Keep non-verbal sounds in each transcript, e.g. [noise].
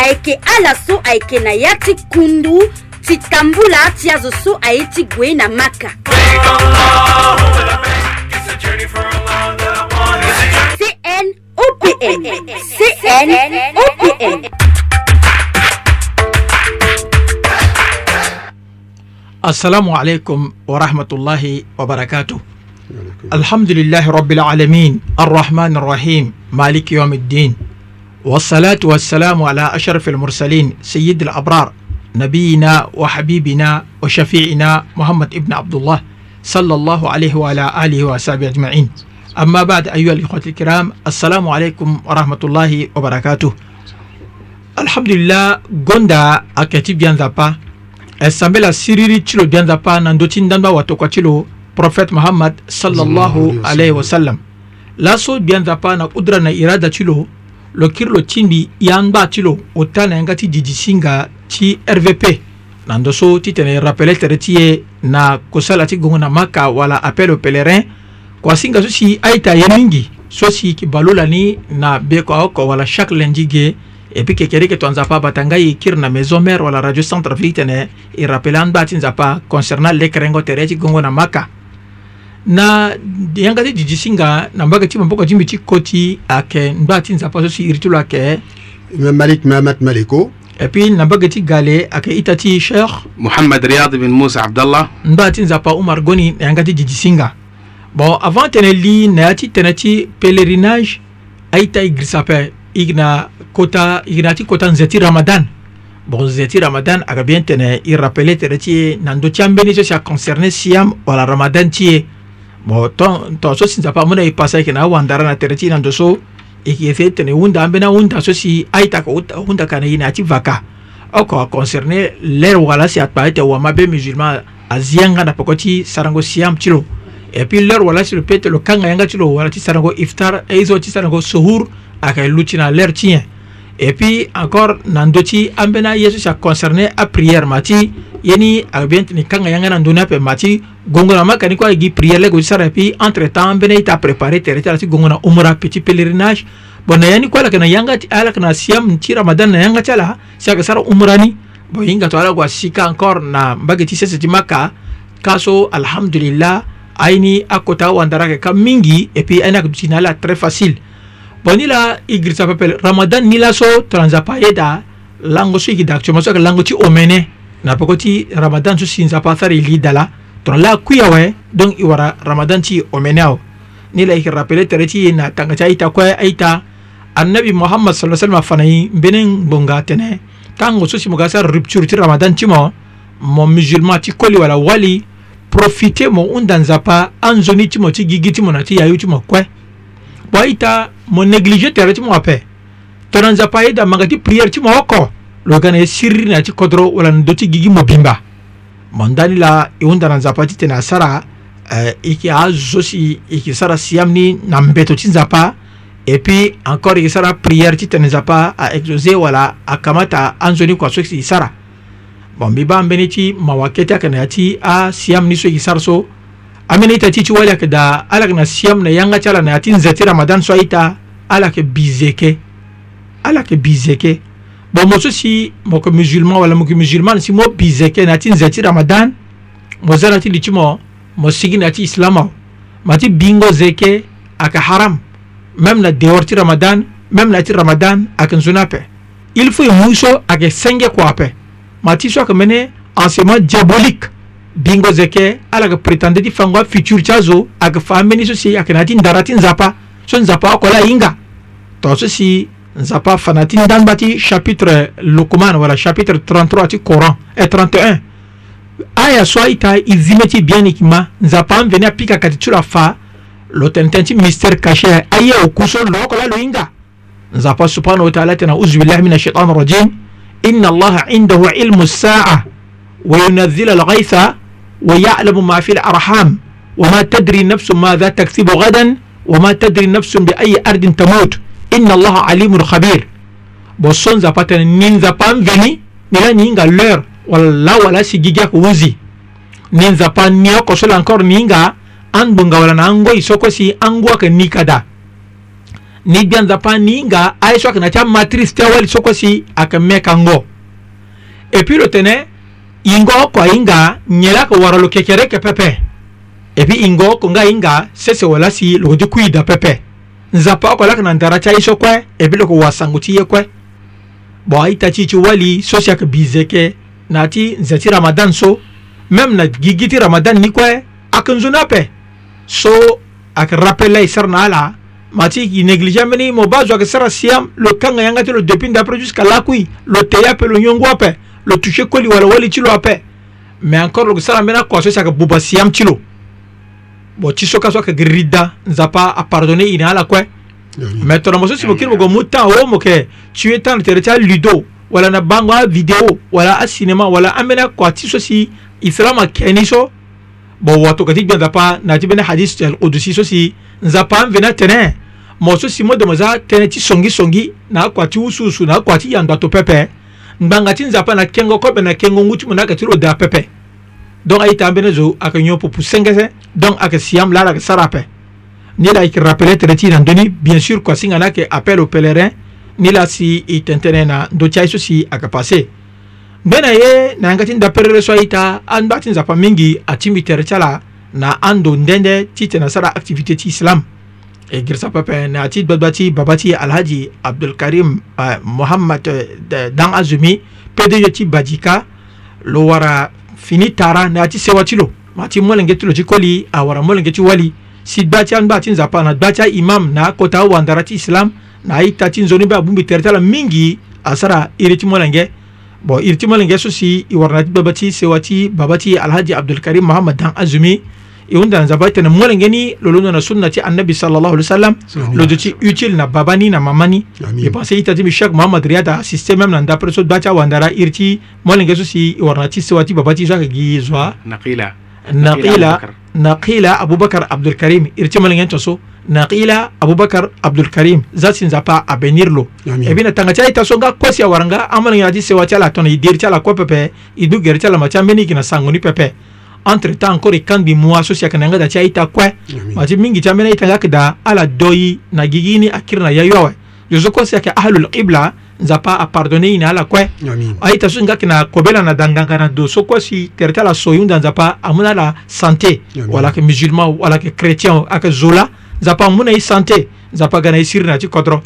ayeke ala so ayeke na ya ti kundu ti tambula ti azo so aye ti gue na maka cn opn cn opn السلام عليكم ورحمة الله وبركاته الحمد لله رب العالمين الرحمن الرحيم مالك يوم الدين والصلاة والسلام على أشرف المرسلين سيد الأبرار نبينا وحبيبنا وشفيعنا محمد ابن عبد الله صلى الله عليه وعلى آله وصحبه أجمعين أما بعد أيها الإخوة الكرام السلام عليكم ورحمة الله وبركاته الحمد لله غوندا أكتب بيانزابا esambela siriri تشلو lo bianza pa na ndö ti ndandö awatokua ti lo prophète mohammad sallallahu alayhi wa sallam laso bianza pa na na irada lo kiri lo tindi yan ba ti lo o ta na yanga ti didi singa ti rvp na ndö so ti tene rappelé tere ti ye na kosala ti gongo na maka wala appel au pèlerin kua singa so si aita ye mingi so si yeke balo lani na be kua oko wala chaque lundi ge e puis kekeri yeke to anzapa abata nga e kiri na maison mare wala radio centre afrique tene e rappelé angbaa ti nzapa concernant lekrengo tere ti gongo na maka na yanga ti didi si nga na mbage ti maboko ti mbi ti kö ti ayeke ndö ti nzapa so si iri ti lo ayeke malik mahamat maleko et puis na mbage ti ga le ayeke ita ti cheikh mohamad riad bin musa abdallah ndö ti nzapa umar goni na yanga ti didi si nga bon avant tene li na ya ti tene ti pèlerinage aita e grisa ape igi na kota igi na ya ti kota nze ti ramadan bon nze ti ramadan ayeke bien tene e rappelé tere ti ye na ndö ti ambeni so si aconcerné siam wala ramadan ti ye bon ton ton so sinza pa muna ipasa yake na wandara na tere ti na ndo so e yeke ti tene hunda ambeni ahunda so si aitaka hunda kana e na ya ti vaka oko aconcerné lere wala si atpa ayeke wa mabe musulman azianga na poko ti sarango siam ti lo e puis lere wala si lo peut être lo kanga yanga ti lo wala ti sarango iftar e so ti sarango sohur ayeke lu ti na lere ti nyen et puis encore nan ambena ti an bena ye so si aconcerné aprière ma ti ye ni ayeke tene kanga yanga na ndöni ape ma ti gongo na makani kue gi prière lego ti sara e puis entre temps ambeni aye ti apréparé tere ti ti gongo na petit pèlerinage bon na ya ni kue na yanga ti na siam ti ramadan na yanga ti ala si ayeke sara umra ni bon hinga to ala gue asika encore na mbage ti sese ti maka alhamdulillah aye akota wandara ayeke ka mingi et puis aye ni ayeke na ala très facile bon ni la igrisa pepe ramadan ni la so tranzapa ye da lango so yigi dakcoma so yeke lango ti omene na poko ti ramadan so si nzapa sara e li dala tongana la kui awe donc e wara ramadan ti e omene awe ni la yeke rappele tere ti e na tanga ti aita kue aita annabi mohamad sa sallam fana ye mbeni ngbonga tene tango so si mo ga sara rupture ti ramadan ti mo mo musulman ti koli wala wali profite mo hunda nzapa anzoni ti mo ti gigi ti mo na ti yayu ti mo kue bo aita mo négligé tere ti mo ape tongana nzapa ayeda manga ti prière ti mo oko lo ga na ye siriri na ya ti kodro wala na ndö ti gi gi mo bimba mo ndani la e hunda na nzapa ti tene asara euh, e yeke azo si e yeke sara siam ni na mbeto ti nzapa e puis encore e yeke sara prière ti tene nzapa aexauser wala akamata anzoni kua so yeke si sara bon mbi ba ambeni ti mawa kete ayeke na ya ti asiam ni so yeke sara so amene ita ti ti wali ayeke da ala yeke na siam na yanga ti ala na ya ti nze ti ramadan so aita ala yeke bize ke ala yeke bize ke bon mo so si mo yeke musulman wala mo yeke musulman si mo bize ke na ya ti nze ti ramadan mo za na ti li ti mo mo sigi na ya ti islam awe ma ti bingo ze ke ayeke haram même na dehors ti ramadan même na ya ti ramadan ayeke nzoni ape il faut e mu so ayeke senge kua ape ma ti so ayeke mene enseignement diabolique bingo zeke ala ga prétende ti fango afuture ti azo aga fa ambeni so si ayeke na ya ti ndara ti nzapa so nzapa oko ala hinga tongana so si nzapa fa na ti ndanba ti chapitre lukman wala chapitre 33 ti coran e 31 aya so aita e zi mê ti bien yeke ma nzapa ambeni apikaka ti ti lo afa lo tene tënë ti mystère caché aye oku so lo oko ala lo hinga nzapa subhanahu wa taala tene auzu billahi min ashaitan rajim inna allaha indahu ilmu saa وينزل الغيث ويعلم ما في الأرحام وما تدري نفس ماذا تكسب غدا وما تدري نفس بأي أرض تموت إن الله عليم خبير بصون زفتن نين زفان فيني نلا نينغا لير ولا ولا سيجيجا كوزي نين زفان نيو كسول أنكور نينغا أن بونغا ولا نانغو يسوكو سي أنغوا كنيكادا نيجان زفان نينغا أيشوا كنا تام ماتريس تاول يسوكو سي أكمي كانغو إبيرو تنه ingo ko inga nyela ko waralo kekere ke pepe epi ingo ko nga inga sese wala si lo di kuida pepe nzapa ko lak na ndara cha iso kwe epi lo ko wasangu ti ye kwe bo aita ti ti wali so si ayeke bize ke na ti nze ti ramadan so même na gigi ti ramadan ni kue ayeke nzoni ape so ayeke rappel la e sara na ala ma ti yeke négligé ambeni mo ba zo ayeke sara siam lo kanga yanga ti lo depuis ndapre jusqu'à lakui lo tei ape lo nyongu ape lo touché koli wala wali ti lo ape me encore lo sara mbeni akonso si ayeke buba siam ti lo bon ti so ka so ayeke rida nzapa apardonné ini ala kue me tongana mo so si mo kiri mo go mu tan o mo yeke tue tan lo tere ti aludo wala na bango avideo wala asinema wala ambeni akua ti so si islam akeni so bon watoka ti gbe nzapa na ti mbeni hadis alqudusi so si nzapa amveni atene mo so si modemo za atënë ti songisongi na akua ti ususu na akua ti yando ato pepe ngbanga ti nzapa na kengo kobe na kengo ngu ti mo na ayeke ti lo da pepe donc aita ambeni zo ayeke nyon pupu sengese donc ayeke siam lala ayeke sara ape ni la ayeke rappelé tere ti na ndöni bien sûr kuasinga na ayeke appel au pèlerin ni la si e tentene na ndö ti aye so si ayeke passé mbe na ye na yanga ti nda perere so aita angba ti nzapa mingi atimi tere ti ala na ando ndende ti tene asara activité ti islam e eh, girsa papen ati babati babati alhaji abdulkarim uh, muhammad uh, dan azumi pdg ti badika lo wara fini tara na ati sewa ti lo ma ti molenge ti lo ti koli awara molenge ti wali si gba ti angba ti nzapa na gba ti imam na kota awandara ti islam na aita ti nzoni mbe abungbi tere ti ala mingi asara iri ti molenge bon iri ti molenge so si i wara na ti gbagba ti sewa ti baba ti alhaji abdulkarim muhammad dan azumi yewundana nzaba ayitene molengeni lolo ndo na sunna ti annabi sallallahu alaihi wasallam lodo ti utile na baba ni na mama ni e pense ita ti mi chaque mohamad ri ata assiste même na ndapre so da ti awanda ra iri ti molenge so si e wara na ti sewa ti baba ti so ayeke gi zwa naqila naqila abubakar abdulkarim iri ti molenge ni tonso naqila abubakar abdulkarim za si nzapa abenir lo e eh bi na tanga ti aita so nga kosi awara nga amolenge na ti sewa ti ala tongana e diri ti ala kuâ pepe e duge ri ti ala ma ti ambeni yeke na sango ni pepe entre temps encore ekambi mwaso si ayeke na nga da ti aita kue ma ti mingi ti ambeni aita nga yeke da ala doi na gigi ni akiri na yayo awe lo so kue si ayeke ahlul qibla nzapa apardonne ye na ala kue aita ah, so nga yeke na kobela na da nganga na do so kue si tere ti ala so hunda nzapa amû ni ala santé wala yeke musulman wala yeke chrétien ayeke zo la nzapa amû na ye santé nzapa ga na ye siri na ti kodro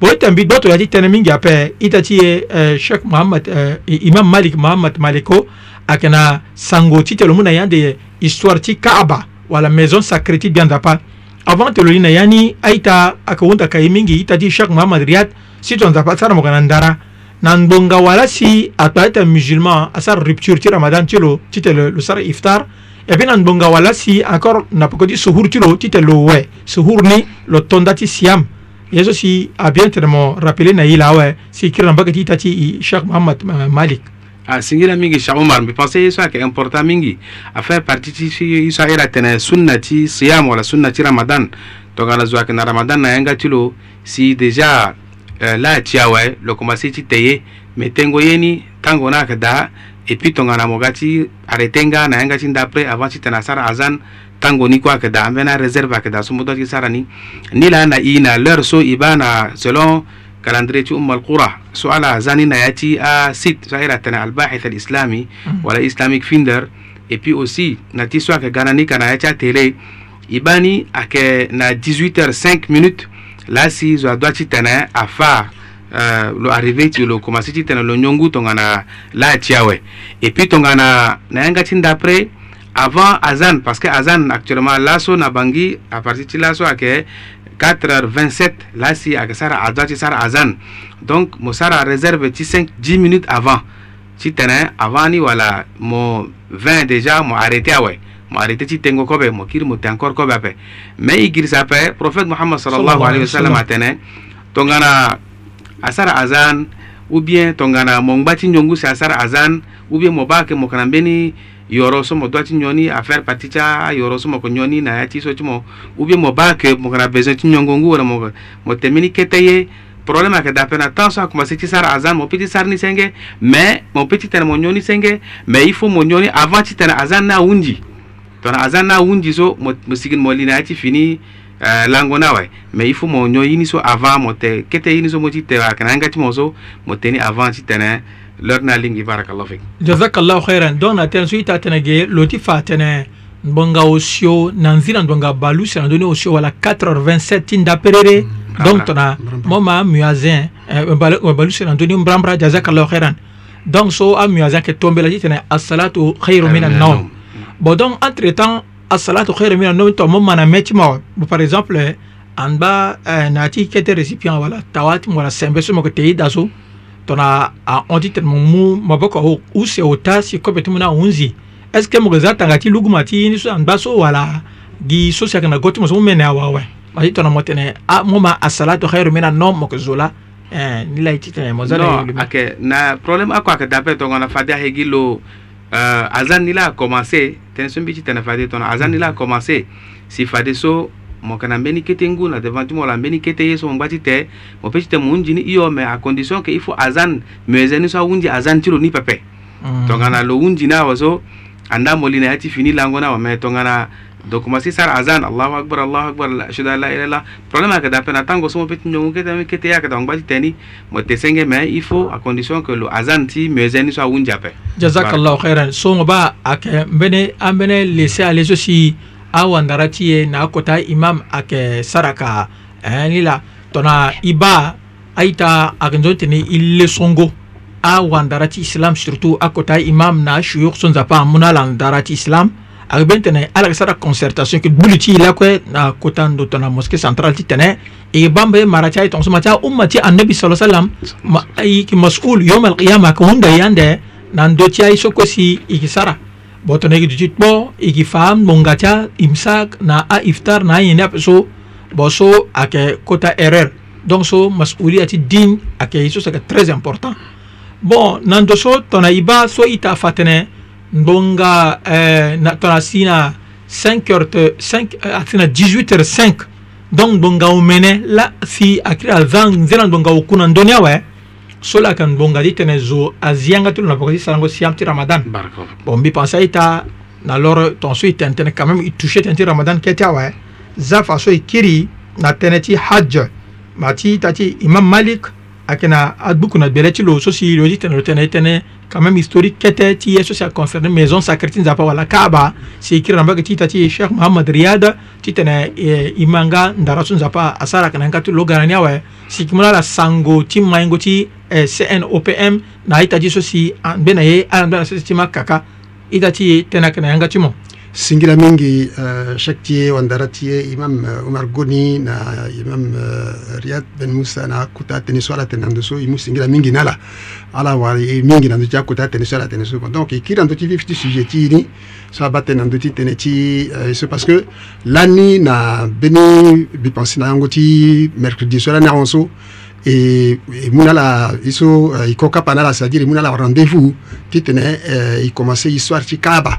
bo e tembi doto ya ti tënë mingi ape ita ti ye euh, cheikh mohamad euh, imam malik mohamad maliko ayeke sango ti tene lo mû na ya ande histoire ti kaaba wala maison sacré ti bianda pa avant tene lo ni na ya ni aita ayeke hunda ka ye mingi ita ti cheikh mohamad riad si tonza pa sara mogo na ndara na ngbonga wala si atongana ti musulman asara rupture ti ramadan ti lo ti tene lo sara iftar e peut na ngbonga wala si encore na poko ti suhur ti lo ti tene lo we suhur ni lo tonda ti siam ye so si abien tene mo rappele na ye la awe si kiri na mbage ti ita ti cheikh mohamad eh, malik a singira mingi cheikh omar mbi pense yeso ayeke important mingi afin parti ti so, so airi atene sunna ti siyam wala sunna ti ramadan donc ala zo ayeke na ramadan na yanga ti lo si déjà euh, la ti awe loko ma si ti te ye me tengo ye ni tango na ayeke daa et puis tongana mo ga ti arrêté nga na yanga ti ndapre avant ti tene asara azan tango ni kue ayeke daa ambeni aréserve ayeke daa so mu dö ti sara ni ni la na i na l'heure so e ba na selon calendrier ci umma alqura so ala zani na ya ti asite ah, so ayra tene albahith alislami hmm. wala islamic finder et puis aussi na ti so ayeke ga na ni ka na ya ti atele e ba ni ayeke na 18 heures 5 minutes laa si zo adwa ti tene afâ Uh, lo arrivé ti lo commencé ti tene lo nyongu tongana laa ti awe et puis tongana na yanga ti ndapre avant azan parce que azan actuellement laso na bangi apartir ti laso ayeke 4h27 laasi aga sara adwa ti sara azan donc mo sara réserve ti 5 10 minutes avant ti tene avant ni wala mo 20 déjà mo arrêté awe ah mo arrêté ti tengo kobe mo kiri mo te encore kobe ape ah mais i girisa ape prophète mohammed sallallahu alayhi wa sallam atene tongana a sara azan ou bien tongana mo ngba ti nyongu si asara azan ou bien mo ba ke mo kana mbeni yoro so mo doit ti nyoni affaire parti ti ayoro so mo yko nyoni na ya ti so ti mo ou bien mo ba ke mo kana besoin ti nyongongu wala mo, mo teme ni kete ye problème ayeke dape na temps so akomanse ti sara azan mo peut ti sara ni senge mais mo peut ti tene mo nyoni senge mais il faut mo nyoni avant ti tene azan ni awunzi tongana azan ni awunzi so mo, mo sigini mo li na ya ti fini uh, lango na wae me il faut mo nyo yini so avant mo te kete yini so mo ti te wa kana nga ti mo so mo teni avant ti tene lor na lingi barakallahu fik jazakallahu khairan donc na tene so ita tene ge loti fa tene ngbonga osio na nzira ndonga balu si na ndöni osio wala 4h27 ti nda perere mm. donc tona mo ma muazin eh, balu si na ndöni mbrambra jazakallahu khairan donc so amuazin ayeke tombela ti tene assalatu khairu min annaum euh, bon donc entre temps assalatu khairu mina nomi to mo mana meccimawo par exemple an ba euh, naati kete récipient wala tawati wala sembe somo ko teyi daso tona a onti ten mo mu maboko o use o tasi kobe tumu na unzi est ce que ah, mo za tanga ti lugu mati ni so an ba so wala gi so sia kana gotu mo so mene awa we mati tona mo tene a mo ma assalatu khairu mina nom mo ko zola eh ni lai ti tene mo za no ake na problème akwa ka dape to ngona fadia hegilo euh azan ni la commencer tene so mbi ti tene fade tongana aza ni la commencé si fade so mo kana mbeni kete ngu na devant ti mo la mbeni kete ye so mo ngba ti tee mo peut ti tene mu hunzini hio me à condition que il faut azan meuze ni so ahunzi azan ti hmm. lo ni pepe tongana lo hunzini awe so andaa mo li na ya ti fini lango ni awe me tongana donc masi sara azan allahu akbar allahu akbar ashhadu an la ilaha illallah problème ayeke dape na tango so mo peut ti nyongu kete kete ye ayeke dape ngba ti teni mo te senge me il faut à condition que lo azan ti meuze ni so awunzi ape jazakallahu khairan so mo ba ayeke ambeni ambeni laissé aller so si awandara ti ye na akota imam ayeke sara ka eh, ni la tongana i ba aita ayeke nzoni tene i lesongo awandara ti islam surtout akota imam na shuyuk so nzapa amû na ala ndara ti islam ayeke beni tene ala yeke sara concertation yeke gbuli ti ye lakue na kota ndo tongana mosquée centrale ti tene yeke bâmbö ye mara ti aye tongaso ma ti auma ti annabi sala salam yeke masul yom alkiyama yeke hunda ye ande na ndö ti aye so kue yeke sara bon tongana yeke duti kpo yeke fa amonga ti aimsak na aiftar na anyeni ape so bon so ayeke kota erreur donc so masulia ti din ayeke ye so so ayeke très important bon na ndo so tongana e ba so ita fa tene ndonga eh, na, tona si na 5h eh, asi na 18h5 donc ndonga o mene la si akiri aza nzela ndonga oku na ndöni awe eh. so la yeke ndonga ti tene zo azianga ti lo na boko ti sarango siam ti ramadan bon mbi pensa aye ta na loro tongaso e tene tënë quand même e touché tene ti ramadan kue ti awe za fa so e kiri na tënë ti hadj ma ti ta ti imam malik akena adbukuna gbɛlɛ ti lo sosi loji tɛnɛ tɛnɛ tɛnɛ quand même historique kɛtɛ ti ye sosi a concerné maison sacrée ti nzapa wala kaaba si kira nbake ti ta ti cheikh mohamad riyad ti tene eh, imanga ndara so nzapa asara kana nka ti lo garani awe si kimuna la sango ti maingo ti eh, cnopm na aita ti sosi mbe na ye ala mbe na sosi ti ma kaka ita ti ye tene akena yanga ti mo singila mingi uh, shaktiye wandaratiye imam uh, umar goni na imam uh, riyad ben musa na kuta tene so ala tene andoso imu singila mingi nala ala wari e mingi na ndotia kuta tene so ala tene so donc ikira ndoti vif ti sujet ti ni so abate na ndoti tene ti uh, so parce que lani na beni bipensi na yango ti mercredi so lani ahonso e, e mu na la e so uh, e koka pa na la c'est à dire e mu na la rendez-vous ti tene uh, e commencer histoire ti kaba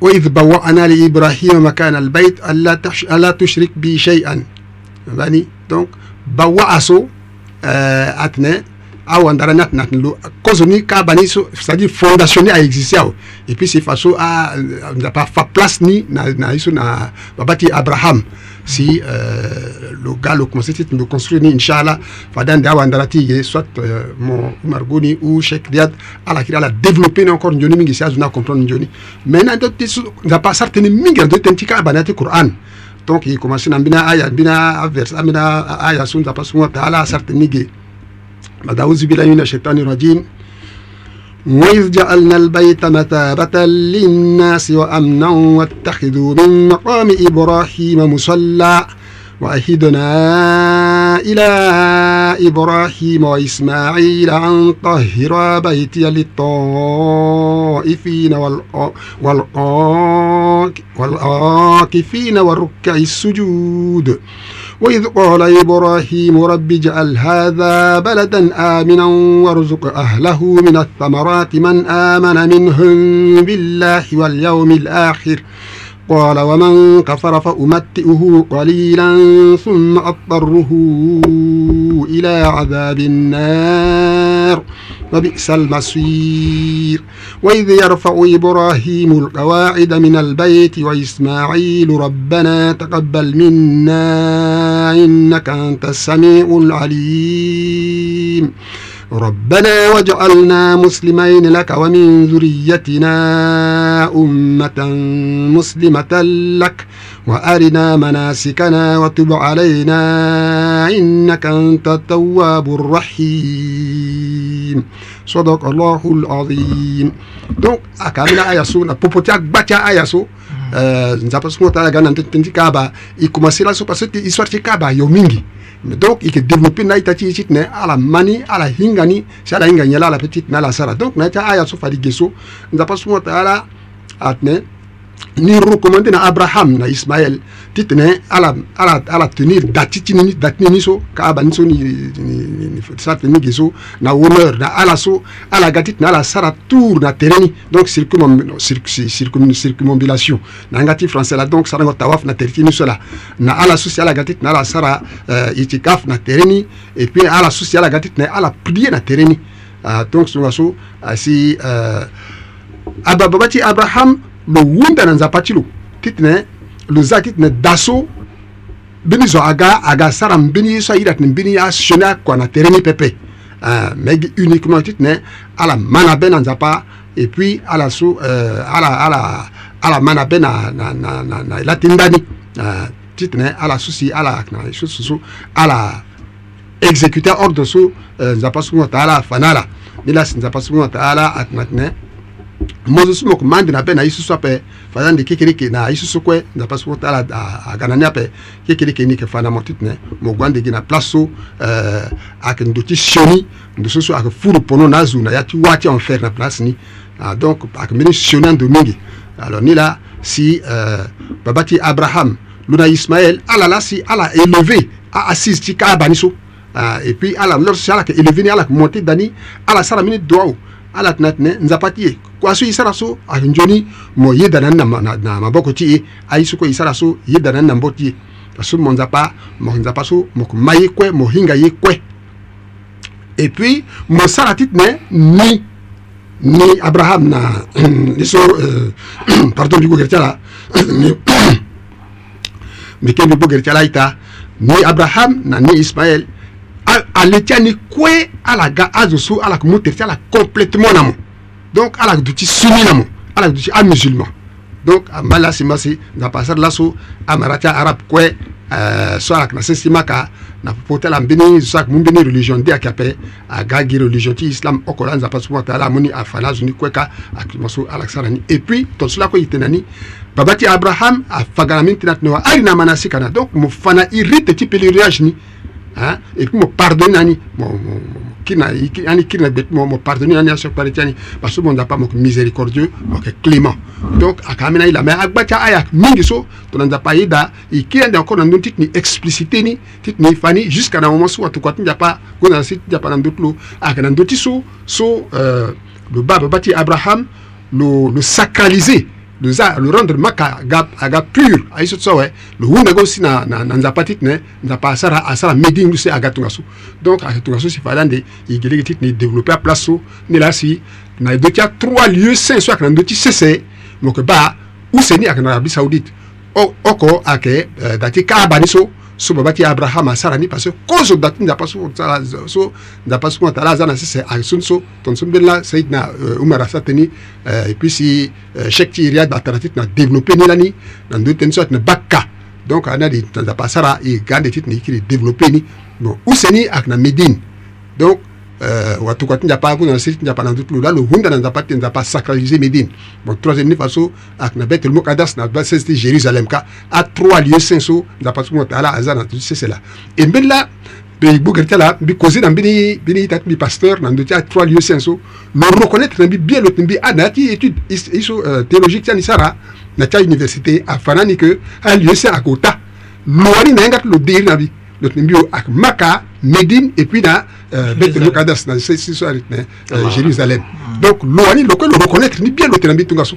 وإذ بوأنا لإبراهيم مكان البيت ألا, تش... ألا تشرك بي شيئا يعني دونك بوأسو آه أتنا awa ndara ni atene atene lo cause ni ka ba ni so c'est à dire fondation ni aexiste awa et puis c'est façon a nzapa fa place ni na, na ye so na babâ ti abraham si le gars le conseil construit inshallah fadan soit mon margoni ou Cheikh Diad ala kira la développer encore njoni mingi si azuna comprendre njoni maintenant n'y n'a pas certain mingi Coran, donc il commence na bina aya bina aya pas certain madawzi bila yuna وإذ جعلنا البيت مثابة للناس وأمنا واتخذوا من مقام إبراهيم مصلى وأهدنا إلى إبراهيم وإسماعيل أن طهر بيتي للطائفين والآكفين والركع السجود وإذ قال إبراهيم رب اجعل هذا بلدا آمنا وارزق أهله من الثمرات من آمن منهم بالله واليوم الآخر ۖ قال ومن كفر فأمتئه قليلا ثم أضطره إلى عذاب النار وبئس المصير وإذ يرفع إبراهيم القواعد من البيت وإسماعيل ربنا تقبل منا إنك أنت السميع العليم ربنا وجعلنا مسلمين لك ومن ذريتنا أمة مسلمة لك وأرنا مناسكنا وتب علينا إنك أنت التواب الرحيم صدق الله العظيم donc akamina aya so na آياسو agbatia aya so euh, nzapa so ta ga na tenti kaba i commencer so que ti kaba yo mingi donc ike na ita ti titene ala mani ala hingani, ni si ala hinga nyala ala pe ala sara donc na ti aya so fali ge nzapa ala att ne ni rekommandena abraham na ismael ti tene ala, ala, ala tenir dati ti ni dati ni so ka abani so ni, ni, ni, ni sara tene ge so na honneur na ala so ala ga ti tene ala sara tour na tere ni donc circumambulation na yanga ti français la donc sarango tawaf na tere ti ni so la na ala so si ala ga ti tene ala sara uh, itikaf na tere ni et puis ala so si ala ga ti tene ala prier na tere ni uh, ah, donc so nga so asi ah, uh, aba babati abraham le wunda na Titne, ti Titne titene lo za titene daso aga aga Saram Beni ye so airi na tereni pepe Ah, meg uniquement titne. ala manaben na et puis ala sou euh ala ala ala manaben na na na na na, na la tindani uh, titne ala souci ala na les choses sous ala exécuter ordre so uh, nzapa subhanahu wa ala fanala ni la nzapa subhanahu wa mosusu mo kuma andina ape na ye susu ape fazan ndi kekeni ke na ye susu kue nzapa so tala agana ni ape kekeni ke ni yeke fâ na mo titene mo gua ndenge na place eh, so euh, ayeke ndo ti sioni ndo so so ayeke furu pono na azu na ya ti wâ ti enfer na place ni ah, donc ayeke mbeni sioni ando mingi alors ni la si euh, babâ ti abraham lo na ismaël ala la si ala élevé aassise ti kaaba ni so ah, et puis ala lor si ala yeke élevé ni ala yeke monté da ni ala sara mbeni doa o ala tena tene nzapa ti e kua so e sara so anzoni mo ye da na ni na, na maboko ti e aye so kue e sara so ye da na ni na mbö ti e aso mo nzapa mo nzapa so mo yeke ma ye kue mo hinga ye kue e puis mo sara ti tene ni ni abraham na [clears throat] ni so euh, [clears throat] pardon mbi gbogere ti ala mbi [clears throat] keni mbi gbogere ti ala aita ni abraham na ni ismaël aletiani kue ala ga azo à la mo à la complètement na donc la suni na à la à musulman donc à lasi na pasar ça de ti arabe kue arabe na sese na pas ti ala mbeni religion Dia Kape, à Gagi religion islam au coran nzapa so ta ala amû afa ni azo ni quoi et puis tout cela quoi abraham à ténat wa ari na na donc mon irite ti réagir ni et puis mo pardonné ani ani kiri na gbeti mo mo pardonné ani aso kpari ti ani parce que mo nzapa mo yeke miséricordieux mo yeke clément donc ayeke ambeni aila me agba ti aya mingi so tongana nzapa ye da e kiri ande encore na ndöni ti tene explicité ni ti tene fa ni jusqu'à na moment so atokua ti nzapa gonda na si ti nzapa na ndö ti lo ayeke na ndö ti so so euh, lo ba babâ ti abraham lo, lo sacralisé luza lurendre maka aga, aga pure aye so ti so awe luhunda go si na, na, na nzapa ti tene nzapa asara asara medi ngu si aga tongaso donc aga tongaso si fa la nde e gele ge ti tene e développé aplace so ni la si na ndö ti a3 lieu saint so ayeke na ndö ti sese mo yeke ba use ni ayeke na arabie saoudite oko ayeke uh, da ti kaaba ni so so babaki abrahama asalami parce kozo dati nda paso so nda paso kuna tala aza na sese asun so ton so mbela sayidna euh, umar asa teni euh, et puis si euh, chek ti iriad atara ti tena développé ni lani na ndö teni so atene bakka donc ana di nda pasara e ga nde ti tene yiki di développé ni bon use ni ayeke na médine donc uh, watuku ati nzapa akuna na siri ti nzapa na ndutu lo lalo hunda na nzapa ti nzapa sacralise médine bon troisiéme ni faso ayeke na betele moko adas na ba sese ti jérusalem ka atroa lieu saint so nzapa ti mû taala aza na duti sese la e mbeni la mbi gbogere ti ala mbi cause na mbeni mbeni ita ti mbi pasteur na ndö ti atroa lieu saint so lo reconnaitre na mbi bien lo ti mbi ana ya ti étude i so uh, théologique ti ani sara na ti auniversité afana ni ke alieu saint ayeke ota lo wani na yanga ti lo deiri na mbi donc na mbi yo maka médine et puis na euh, bet mokadas na siso ari tene euh, jérusalem donc lo wani lo kue lo reconnaitre ni bien lo tene na mbi tunga so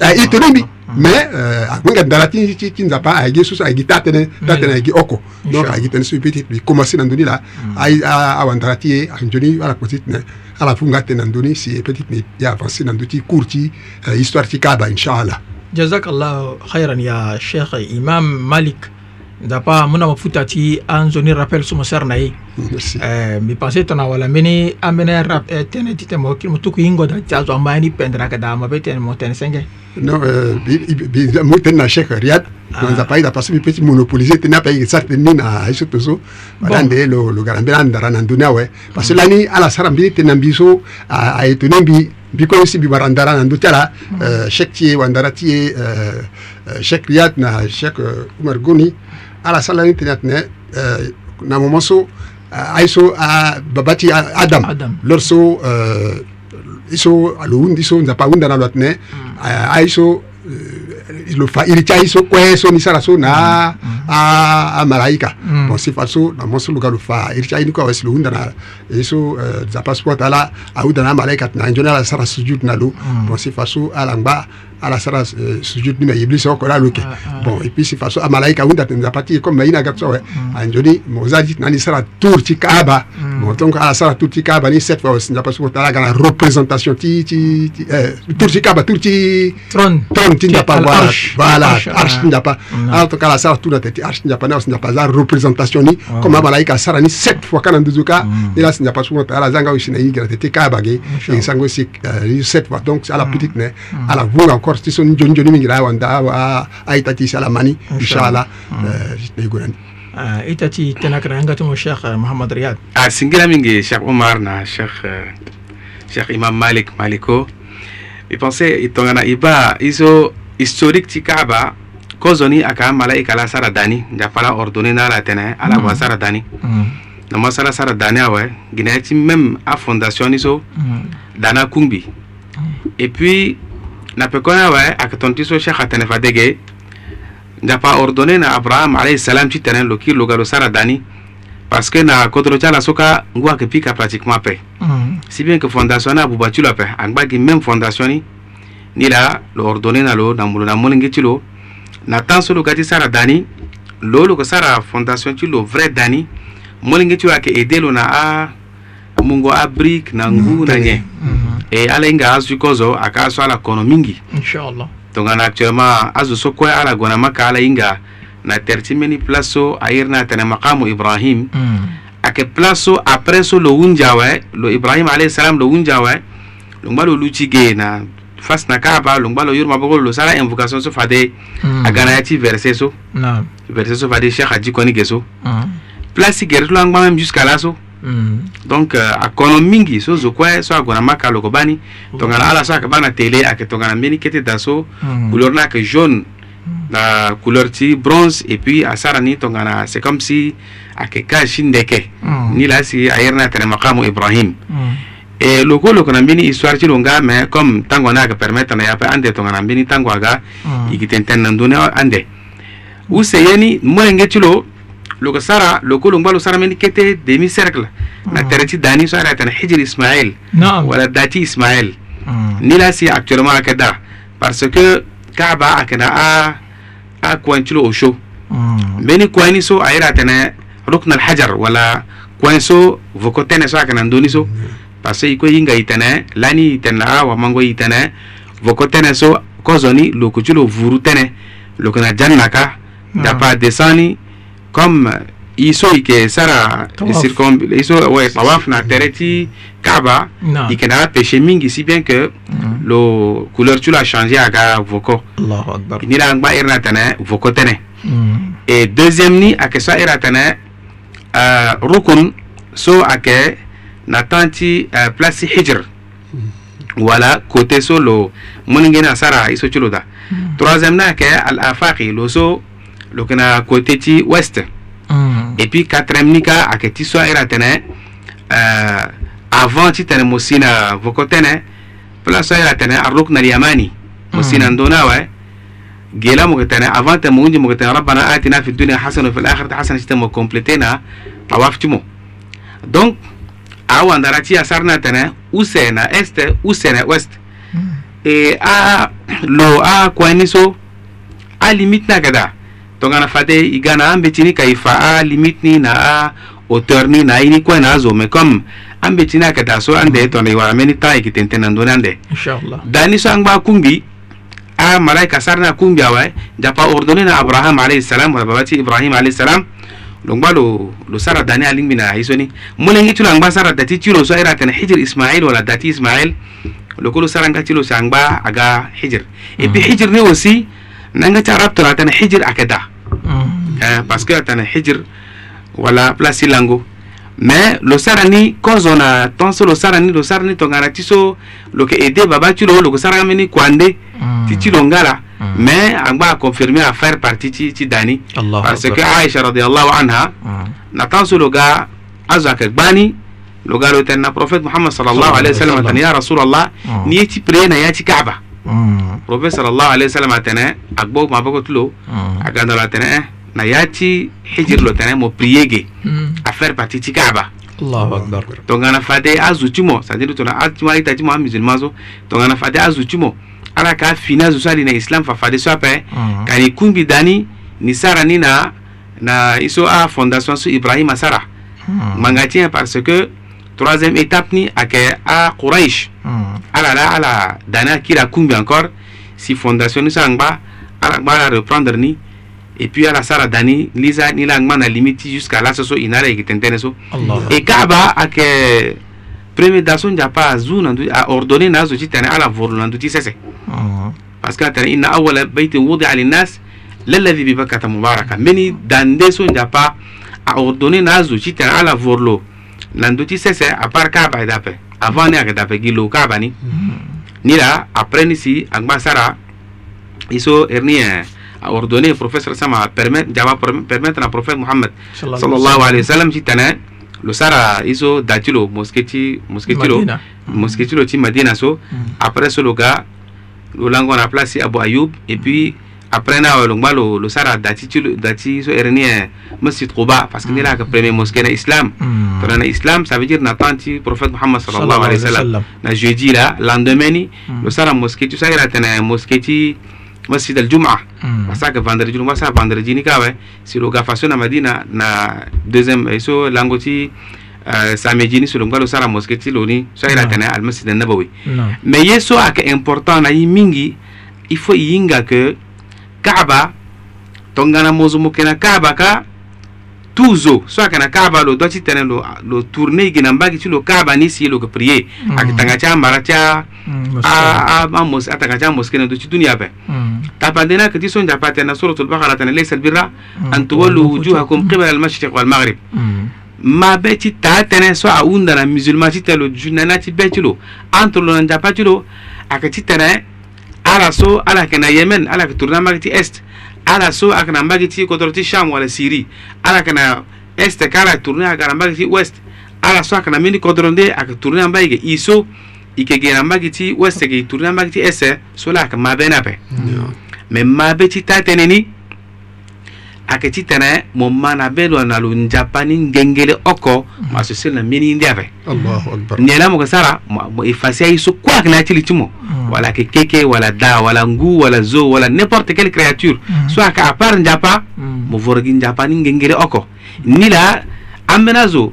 aye tene mbi mais agbenge ndala ti ti ti nzapa ayeke so so ayeke ta tënë ta tënë ayeke oko donc ayeke tënë so peut être commencé na ndöni la awa ndala ti e anzoni ala kue ti tene ala funga atene na ndöni si peut être ne e avancé na ndö ti cour ti histoire ti kaba inchallah jazakallah khairan ya cheikh imam malik dapa muna mafuta ti anzoni rappel somo sar na ye eh, mi pense tona wala mbeni ambene eh, tene ti tene mo kiri mo tuku hingo da ti azo ambani ni pendra ka da mabe tene mo tene senge non euh, bi mo tene na chèque riad non za paida parce que mi petit monopoliser tene apa ye sar tene na iso to so wala nde lo lo garambe na ndara na ndunia we parce que lani ala sara mbi tene mbiso a, a etone mbi bikoni si bibara ndara na ndu ti ala chèque ti ye wandara ti ye euh, euh, chèque riad na chèque euh, umar goni ala salani tena tene euh, na momo euh, so ay so babati adam lor so euh, i so lo hundi so nzapa ahundana lo atene mm. ay so lo fa iri ti aye so kue so ni sara so na mm. amalaika mm. bon si fa so na mo so luka lo fa iri ti aye ni kue awesi lo hunda na e so nzapa so kuâ tala ahunda na amalaika tene anzoni ala sara sujud na lo bon si fa so ala ngba alasara sujud euh, nime iblisi okola luke ah, ah. bon epuis si façon amalaika wunda tenzapati comme mainaga tsowe anjoni mm. mozadi nani sara tour ti kaaba mm. bon donc alasara tour ti kaaba ni sept fois osinzapa so kotalaga na représentation ti ti euh, tour ti kaaba tour ti trône ti nzapa voilà arche ti nzapa ala toka alasara tour na tete arche ti nzapa ni aosinzapa aza représentation ni comme amalaika asara ni sept fois kana nduzu ka ni la sinzapa so kotala azanga osi na higi na tete kaaba ge e sango si euh, sept fois donc ala mm. petite ne ala vunga encore kortisonin joni joni min giɗa wonda a itati salamani inshallah inchallah mm. eh, ɗey gonani itati tenakra mo cheikh eh, mouhamad riyad a ah, singiraminge cheikh omar na cheikh cheikh eh, imam malik maliko mi pensé itongana iba iso historique ti kaaba kozoni aka malaika la sara dani jafala ordonné la tene ala mm. wa sara dani mm. na masala sara dani awe guinée ti même a fondation iso dana kungbi et puis na pekona waye aka tontiso shekha tanefadege japa ordone na abraham alayhi salam ti tene lo kiri logalo sara dani parce que na kodro ti ala so ka ngu ayeke pika pratiquement ape mm. si bien que fondation ni abuba ti lo ape angba gi même fondation ni ni la lo ordone na lo na molo na molenge ti lo na temps so lo ga ti sara dani lo lo yeke sara fondation ti lo vrai dani molenge ti lo ayeke aide lo na amûngo abrique na ngu mm. na hmm. nye mm. e ala hinga asu kozo aka asu ala kono mingi inshallah tongana actuellement azu so koy ala gona maka ala hinga na terti meni place so ayirna tene maqamu ibrahim mm. ake place so après so lo wunjawe lo ibrahim alayhi salam lo wunjawe lo ngba lo luci ge na fas na kaaba lo ngba lo yorma bogo lo sala invocation so fade mm. agana yati verset so no. verset so fade cheikh aji koni ge so mm. place gere to lo ngba même jusqu'à là so Mm -hmm. donc uh, akono mingi so zukue so agona ma ka loko bani okay. Mm. tongana ala so ayeke bâ na télé ayeke tongana mbeni kete da so mm -hmm. couleur ni ayeke jaune mm. na couleur ti bronze et puis asara ni tongana c'est comme si ayeke ka si ndeke mm -hmm. ni la si ayere ni atene makamu ibrahim mm. e loko loko na mbeni histoire ti lo nga me comme tango ni ayeke permettre na yape ande tongana mbeni tango aga yigi tentene na ndö ni ande use ye ni molenge ti lo loko sara loko lungba lo sara meni kete demi cercle na ah. tereti dani so ara tan hijri ismail wala dati ismail ah. ni la si actuellement akada parce que kaaba akana a a kwanchilo osho beni kwani so ayra tan rukn al hajar wala kwanso vokotene so akana ndoni so parce que iko yinga itana lani itana wa mango itana vokotene so kozoni loko chulo vuru tene loko na janna ka ah. dapa desani comme iso ike sara circum iso ouais tawaf na mm. tere ti kaba ike na péché mingi si bien que mm. lo couleur tu la changé aga voko ni la ngba irna tene voko tene mm. et deuxième ni ake so ira tene euh, rukun so ake na tanti uh, place hijr mm. wala côté so lo mun ngena sara iso chulo da mm. troisième na ke al afaqi lo so lo kena côté ti ouest mm. et puis quatrième ni ka ayeke ti so ira tene uh, avant ti tene mo si na voko tënë pla so ira tene ara lo kena liamani hmm. mo si na ndö ni awe ge la mo yeke tene avant tene mo hunzi mo yeke tene rabbana atina fi dunia hasana wa fi lakhirati hasana ti tene mo complété na tawaf ti mo donc awandara ti asara ni atene use na este use na ouest mm. e a lo akue ni so alimite ni ayeke da donc fade igana ambetini kaifa a limit ni na a hauteur ni na ini kue na azo mais comme ambetini akata so ande tonde wara meni temps e kitente na ande Inshallah. dani so angba kumbi a malaika sarna kumbi awai japa ordone na abraham alayhi salam wala babati ibrahim alayhi salam lo lo lo sara dani alingbi na hisoni mulengi tilo angba sara dati tilo so era kana hijir ismail wala dati ismail lo kolo sara nga aga hijir et puis mm-hmm. hijir ni aussi nanga ta rabtora tana hijir akada eh, parce que atana hijr wala place lango mais lo sara ni kozo na tonso lo sara ni lo sara ni tongana ti so lo yeke aide babâ ti lo lo yeke sara ambeni kuande mm. ti ti lo ngala mm. mais angba aconfirme affaire partie ti ti dani Allah parce Allah. que aisha radiallahu anha mm. na tan so lo ga azo ayeke gba ni lo ga lo tene na prophète mohammed salallahu alayhi wa sallam atene ya rasulallah mm. ni ye ti prier na ya ti kaaba mm. prophète salallahu alayhi wa sallam atene agbo maboko ti lo mm. aganda lo atene eh. na yati hijir lo tane mo priege mm. a faire partie ti kaaba Allahu akbar to ngana fade azuti mo sa dire to na atima ita ti mo musulman zo to ngana fade azuti mo ala ka fina zo sali na islam fa fade so ape mm. kani kumbi dani ni sara ni na na iso a fondation so ibrahima sara mm. mangatien parce que troisième étape ni ake a quraish ala la ala dana kila kumbi encore si fondation ni sangba ala ba reprendre ni et puis ala sara dani lisa ni la ngma na limiti jusqu'à oh. la soso inara yeke tentene so e ga ba ayeke premier da so nzapa azu na ndö aordonné na azo ti tene ala voro na ndö ti sese parce que atene inna awala beitin wudia linnas lalazi bibakata mubaraka mbeni da nde so nzapa aordonné na azo ti tene ala voro lo na ndö ti sese apart kâ ba e dape avant ni ayeke dape gi lo kâ ba ni ni la après ni si angba sara e so eri ni a ordonné au professeur Sam à permettre, à permettre à prophète Mohammed sallallahu alayhi wa sallam jitana le sara iso datilo mosketi mosketilo hmm. mosketilo ti madina so hmm. après ce lo ga lo lango a placé abou ayoub et puis hmm. après na lo le lo sara dati ti dati so ernie masjid quba parce que ni que premier mosquée na islam tona na islam ça veut dire na tanti prophète mohammed sallallahu alayhi wa sallam na jeudi là lendemain le lo sara mosquée tu a tena mosquée mosquetti masjid al-jum'a mm. wasaka vendredi ni wasa vendredi ni kawe siloga faso na madina na deuxième so lango ti uh, samedi ni silonga lo sara mosquée ti lo ni so ira no. tene al-masjid an-nabawi no. mais ye so aka important na ye mingi il faut yinga ke kaaba tongana mozo mo kena kaaba ka tuzo so akana kaba lo doci tene lo lo tourne igi na mbagi lo kaba ni si lo ke prier mm. akitanga cha mbara cha mm, a a a mos atanga cha mos kene doci dunia be mm. tapandena ke tison da patena suratul baqara tene laysa albirra mm. an tuwallu wujuhakum qibala almashriq wal maghrib mm. ma be ti ta tene so a unda na musulman ti telo junana ti be ti lo entre lo na ndapa ti lo ake ti tene eh, ala so ala ke na yemen ala ke tourna mbagi ti est ala so ti mbagiti ti sham wala siri ala kana este kala na mbagi ti west ala so akana mini kodronde aka mbagi ke iso ike gena ti west ke mbagi ti ese so la ka mabena pe mm. me ta teneni akititene mo mana belwa na lo njapani ngengele oko masosel na mini ndi ave Allahu akbar nyela mo sara mo ifasia iso kwa kina chili chimo mm. wala kekeke wala da wala ngu wala zo wala n'importe quelle créature mm. soit ka apart njapa mm. mo vorgi njapani ngengele oko nila amena zo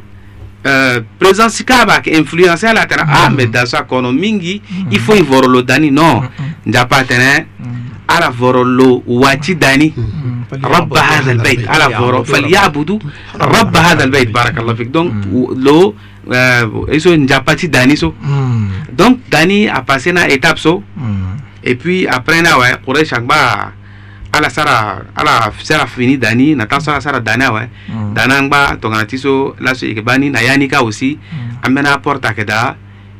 Uh, présence kaba ke influence ala tene ah, mm -hmm. ah mais dans sa kono mingi mm -hmm. il faut i voro lo dani non njapa tene mm -hmm. ala voro lo waati dani hmm. Hmm. rabba hada albayt ala voro falyabudu rabba hada albayt barakallah fik donc hmm. lo e euh, so njapati dani so donc dani a passé na étape so et puis après na waye quraish agba ala sara ala sara fini dani na ta sara sara dani awaye dana ngba tongana ti so laso yeke bani na yani ka aussi ambena porte ayeke da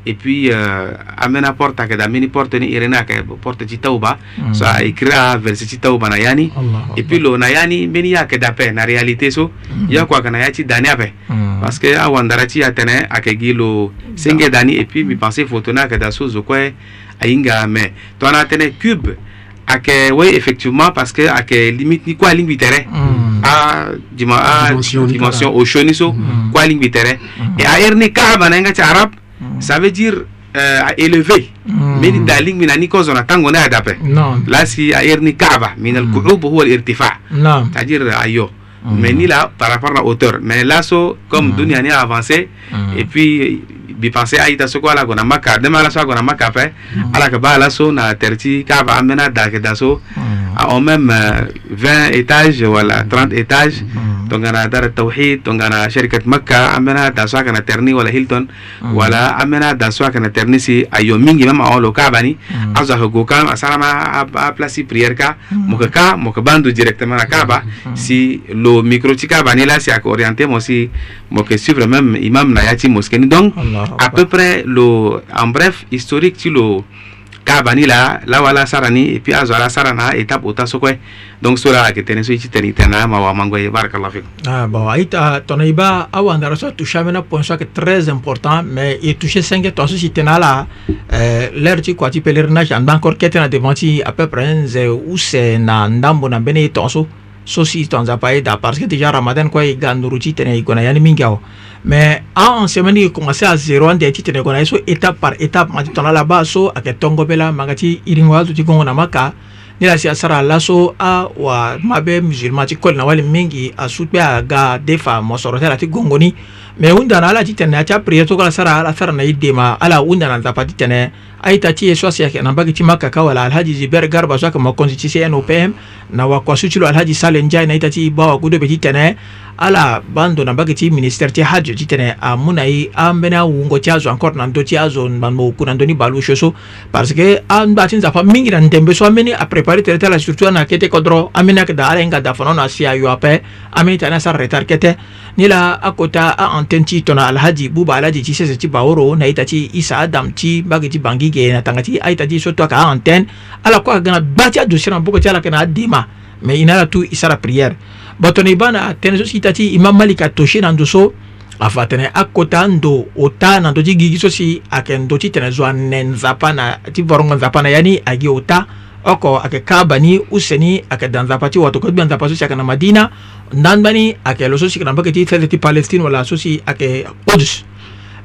et puis euh, amena porta kada mini porte ni irena ka porte ci tauba so mm. ay kira verse ci tauba na yani et puis lo na yani mini ya kada pe na réalité so ya kwa kana ya ci dani ape mm. parce que awandara ci atene akegi lo senge dani et puis mi penser photo na kada so zo kwa ainga me to na atene cube ake oui effectivement parce que ake limite ni kwa lingi tere mm. a ah, dima a ah, dimension o shoni so mm. kwa lingi tere mm. e a erne ka bananga ci arab Mm. ça veut dire uh, élevé mm. min dalig min ani kozo na tango ne agape lasi a erni kaaba min mm. al kuub huwa al irtifa c'est à dire euh, ayo mais ni là par rapport à la hauteur mais là so comme dunia ni avancé et puis bi pensé ayita ah, soko ala gona maka dema ala so gona maka pe ala ka ba ala so na terti kaaba amena dake daso Ah, on même 20 euh, étages voilà, 30 étages mm. on a dar tawhid a ngana shirkat makka amena da so kana terni wala hilton wala mm. amena da so kana terni si ayo mingi au on lo à mm. aza go kam a place prière ka moka ka moka bandu directement kaba si le micro tika bani là c'est si orienté moi si moka suivre même imam nayati mosquée. donc à peu près le en bref historique tu le ka bani la lawala sarani et puis azwala sarana étape ota sokoy donc sora ayeke tënë so ti tene tene mawa mangoye barakallah fikum ah bon ayi tongana i ba awandara so touché ambeni apoint so ayeke très important mais e touché cinq tongaso si tene ala l'aire ti kua ti pèlerinage andö encore kete na devant ti à peu près nze use na ndambo na mbeni e tongaso so si tonza pa ye da parce que déjà ramadan kua e ga nuruti tene e gona yani min kɛ o mais a ah, en semaine e commencé à zéro an tɛ ti tene gona ye so étape par étape mati tɔnɔ laba so a kɛ tɔngɔ bɛ la manga ti iringoya tu ti gongonama ka ni la si a sara a laso a ah, wa mabɛ musulman ti kɔli na wali min k'i a sutɛ a ga defa mɔsɔrɔ tɛ la ti gongoni mais u dana ala ti tɛnɛ a ti a priye togo la sara ala sara na i dema ala u dana ta pa ti tɛnɛ aita ti ye so asi yeke na mbage ti makaka wala alhaji ziber garba so ayeke mo konzi ti cnopm na wakuasu ti lo alhaji sale nzai na aita ti e ba wakudobe ti tene ala bando na mbage ti ministére ti hadj ti tene amû na e ambeni awungo ti azo encore na ndö ti azo na mo oku na ndö ni balusio so parce que ambaa ti nzapa mingi na ndembe so ambeni aprépare tere ti ala surtout ana kete kodro ambeni ayeke da ala hinga da fono na asi ayo ape ambeni tene asara retard kete ni la akota aantene ti tongana alhaji buba alhaji ti sese ti baoro na aita ti isa adam ti mbage ti bangigi ayeke na tanga ti aita ti so to ayeke aantenne ala kue ayeke ga na gba ti adossier na mboko ti ala yeke na adema me e na ala tu e sara prière bato na e bâ na atënë so si ta ti e ma malika tosie na ndo so afa atene akota ndo ota na ndö ti gigi so si ayeke ndo ti tene zo ane nzapa na ti vorongo nzapa na ya ni ayeke ota oko ayeke kaba ni use ni ayeke da nzapa ti wato kodgbia nzapa so si ayeke na madina ndangba ni ayeke lo so si yeke na mbage ti sese ti palestine wala so si ayeke odus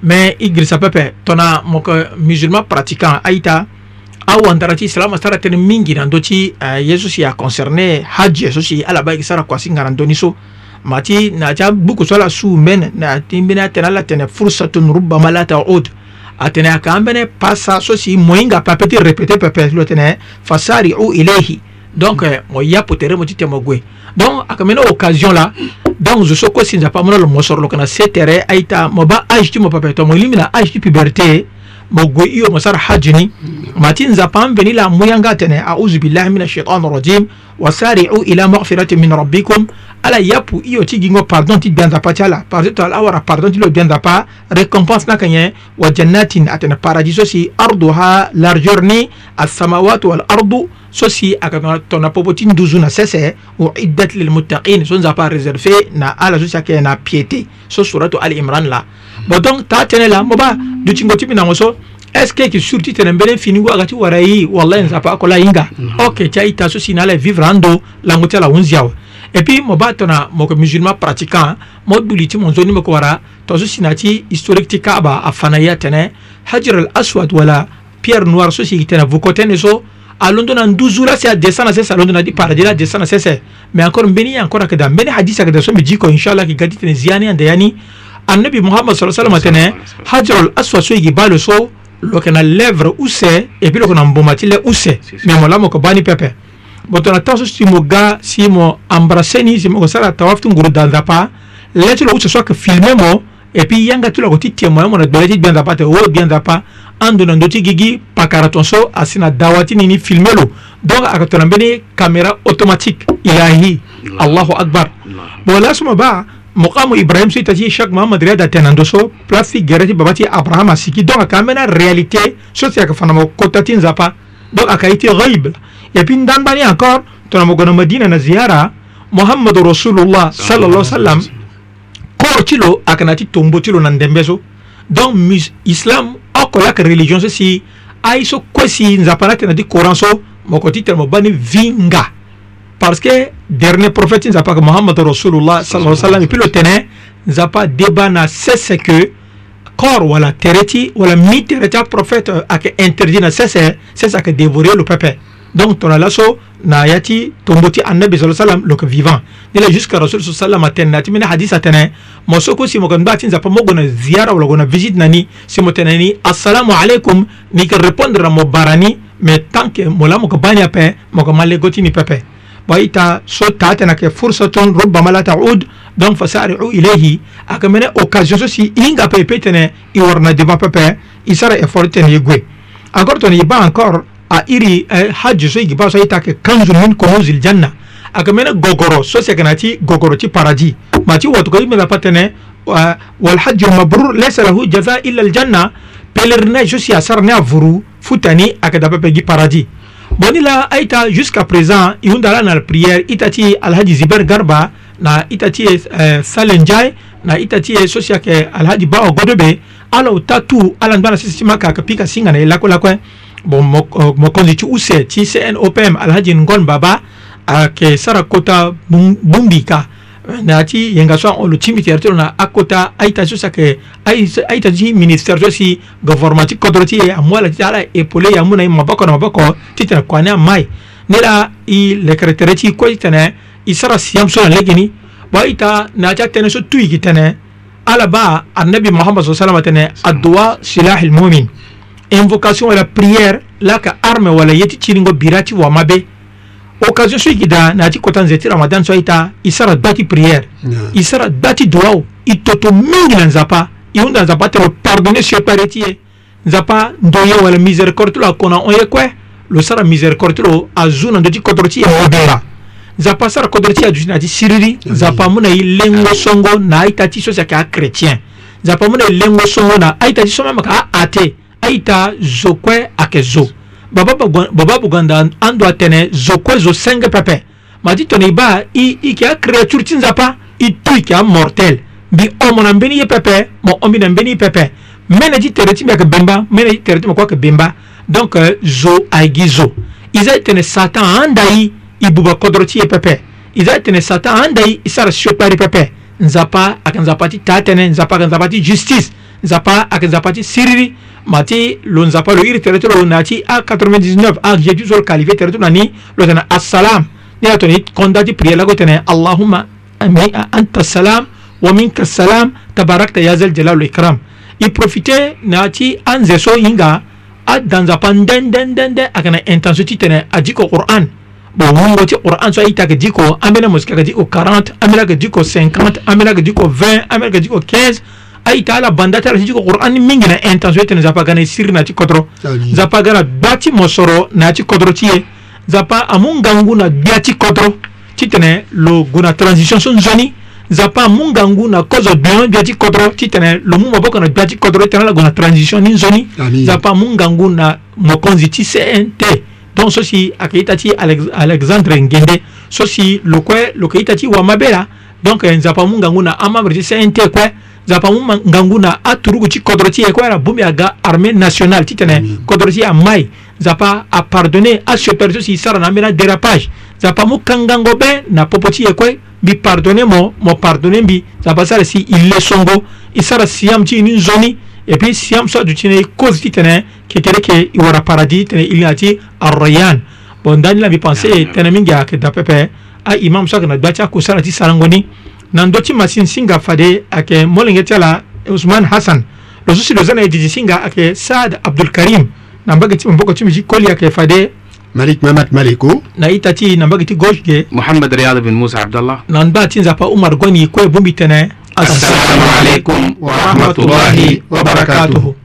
mais idrissa pepe tona moko musulman pratiquant aita awantara ti silama sara tënë mingi euh, na ndö ti uh, ye so si aconcerné hadj ye so si ala ba yeke sara kua si nga na ndö ni so ma ti na ti abuku so ala su mbene na ti mbeni atene ala tene fursatun rubama la taud atene aka ambene pasa so si moyinga pape ti répété pepe ti lo tene fasariu ilayhi donc euh, mo ya potere mo ti tene mo gue donc ayeke mbeni occasion la donc zo so kosinza pamona lo mo sorlo kana setere aita mo ba age ti mo papeto mo limina age ti puberté mo gue iyo mo sara hajini ma ti nzapa an veni la mu yanga tene auzu billahi min ashaitan rajim wasariu ila magfirati min rabbikum ala yapu iyo ti gingo pardon ti gbia nzapa ti ala pardon ti ala awara pardon ti lo gbia nzapa récompense na kanye wa jannatin atene paradis so si arduha largeur ni asamawatu walardu so si a ka tɔna popo ti nduzu na sɛsɛ o iddat lil muttaqin so nzapa réservé na ala so si a kɛ na piété so suratu al imran la bon donc taa tɛnɛ la moba dutingo ti bina ŋo so est ce que ki surti tene mbele fini go agati wara yi wallahi nzapa akola yinga ok ca ita so si na ala vivre an do lango ti ala wun ziawa et puis mo ba tɔna moko musulman pratiquant mo duli ti mon zoni moko wara tɔ so si na ti historique ti kaaba a fana ya tɛnɛ hajar al aswad wala pierre noir so si tɛnɛ vokotɛne so alondo na nduzula si adesana sasa alondo na di paradela adesana sasa me encore mbeni encore akada mbeni hadisi akada so mijiko inshallah ki gadi tene ziani ande yani annabi muhammad sallallahu alaihi wasallam tene hajarul aswad so igibalo so lokena lèvre use et puis lokena mbomati le use me molamo ko bani pepe botona taso si mo ga si mo embrasseni si mo sala tawaf tu nguru danza pa letelo use so ka filmer mo et puis yanga tu la ko ti témoin mo na bele ti bien da pa te o bien da pa andu na ndö ti gi gi pakara tonso asi na dawa ti nini filme lo donc ayeke tongana mbeni caméra automatique ilahi allahu akbar bon lasoma ba mokamu ibrahim so ita ti chaque mahamad ria da tene na ndö so place ti gere ti baba ti abraham asiki donc ayeke ambeni aréalité so si ayeke fa na mo kota ti nzapa donc ayeke aye ti ghaib et puis ndani mbani encore tongana mo gue na madina na ziara mohamadou rasulullah sallallahu sallam kor ti lo ayeke na ti tombo ti lo na ndembe so donc islam akoyaka religion so si ai so kue si nzapa na tene ti coran so moko ti tene mo ba ni vinga parce que dernier prophète nzapa ayeke mohamad rasulullah salaa salam e puis lo tene nzapa adeba na sese ke corps wala tere ti wala mi tere ti aprophète euh, ayeke interdit na sese sese ayeke dévore lo pepe donc tona laso na ya ti tombo ti annabi sa sallam lo yeke vivant ni la jusqu'à rasul sa sallam atene na ti mbeni hadise atene mo soko si mo yeke nda ti nzapa mogo na ziara wala go na visite na ni si mo tene ni assalamu aleykum ni yeke répondre na mo bara ni me tant ke mo laa mo yeke bani ape mo yeke ma lego ti ni pepe وإيتا صوت تاتنا كفرصة ربما لا تعود دون فسارعوا إليه أكمنا أوكازيون سوسي إنغا بيبيتنا إورنا ديفا بيبي إسارة إفورتنا يقوي أكورتنا يبا أنكور a iri eh, hajji so igi baso itake kanzu min kunuzil janna akamene gogoro so sekanati gogoro ti paradis mati wotuko imela patene walhajju mabrur laysa lahu jaza illa aljanna pèlerinage so si a sara ne a vuru fu tani ayeke dapepe gi paradis bon ni la aita jusqu'à présent i hunda ala na prière i ta ti e alhaji ziber garba na i ta ti e eh, sale ndiaye na i ta ti e so si ayeke alhaji ba ogodo be ala o ta tu ala ngba na sese ti ma ka ayeke pika singa na ye lakuelakue eh. bon mokonzi ti use ti cnopm alhaji ngon baba ayeke eh, sara kota gbungbi ka euh, na yâ ti yenga so ahon lo cimitière ti lo na akota aita so sake aita ti ministère so si gouvernement ti kodro ti e amû ala ti ala épaulé e amû na e maboko na maboko titene kua ni amaï ni la i lekere tere ti kue titene i sara siam so na lege ni bo aita na yâ ti atënë so tuigi tene ala ba annabi mohamad sa salama tene adowa silahi lmumin invocation walla priére laka arme walla yeti ciringo bira ti wa mabe occasion so yigi da na yâ ti kota nze ti ramadan so aita e sara gbâ ti prière e sara gbâ ti duwaw e toto mingi na nzapa e hunda nzapa tere pardonné siepare ti ye nzapa ndo ye wala miséricorde ti lo ako na hon ye kue lo sara miséricorde ti lo azu na ndö ti kodro ti e mobera nzapa sara kodro ti aduti na yâ ti siriri nzapa mû na e lengo songo na aita ti so si ayeke achrétien nzapa mû na e lengo songo na aita ti so meme yeke aate aita zo kue ayeke zo babâ buganda andö atene zo kue zo senge pepe ma ti tene ba i, i yeke acréature ti nzapa i tu yeke amortel mbi omo na mbeni ye pepe mo ombi na mbeni ye pepe mene ti tere ti mbi ayeke bemba mene ti tere ti mo kue ayeke bemba donc euh, zo ayegi zo i za e tene satan ahanda ye i buba kodro ti ye pepe i za e tene satan ahanda ye i sara siopari pepe nzapa ayeke nzapa ti taa tënë nzapa ayeke nzapa ti justice nzapa ayeke nzapa ti siriri mati lo nzapa lo iri tere ti lo na ti a99 a gie ti so lo qualifie tere ti lo na ni lo tene assalam ni la toni konda ti prière lago tene allahuma anta salam wa minka salam tabarakta ya zel jalal wal ikram i profite na ti anze so hinga ada nzapa ndendendende ayeke na intention ti tene adi ko qur'an bon wongo ti qur'an so aita yeke di ko ambeni amosiki ayeke di ko 40 ambeni ayeke di ko 50 ambeni ayeke di ko 20 ambeni ayeke di ko 15 ai ta ala banda ti ala si ti koko ani mingi na intention ti tene nzapa ga na e siri na ti kodro nzapa ga na gbia ti mo soro na ya ti kodro ti ye nzapa amû ngangu na gbia ti kodro ti tene lo gue na transition so nzoni nzapa amû ngangu na kozo bion gbia ti kodro ti tene lo mû maboko na gbia ti kodro ti tene ala gue na transition ni nzoni nzapa amû ngangu na mokonzi ti cnt donc so si ayeke ita ti alexandre ngende so si lo kue lo yeke ita ti wa mabe la donc nzapa amû ngangu na amambre ti cnt kue nzapa mu ngangu na aturugu ti kodro ti e kue ala bongbi aga armée nationale ti tene mm. kodro ti amaï nzapa apardonné asepere so si sara na ambeni adérapage nzapa mu kangango be na popo ti e kue mbi pardonné mo mo pardonné mbi nzapa sara si i lesongo i sara siam ti ini nzoni e puis siam so aduti tene e cause ti tene yeke tere yeke e wara paradis tene e lina ti arrayan bon ndani la mbi pensé e tënë mingi ayeke dapepe aimam so ayeke na gbia ti akusara ti sarango ni nan doti masin singa fade ake molenge tiala usman hassan lo susi lo zana didi singa ake saad abdul karim na mbage ti mboko ti miji koli ake fade malik mamat maliko na ita ti na mbage ti gauche ge mohammed riyad bin musa abdallah nan ba ti nzapa umar goni kue bumbi tene assalamu alaikum wa rahmatullahi wa barakatuhu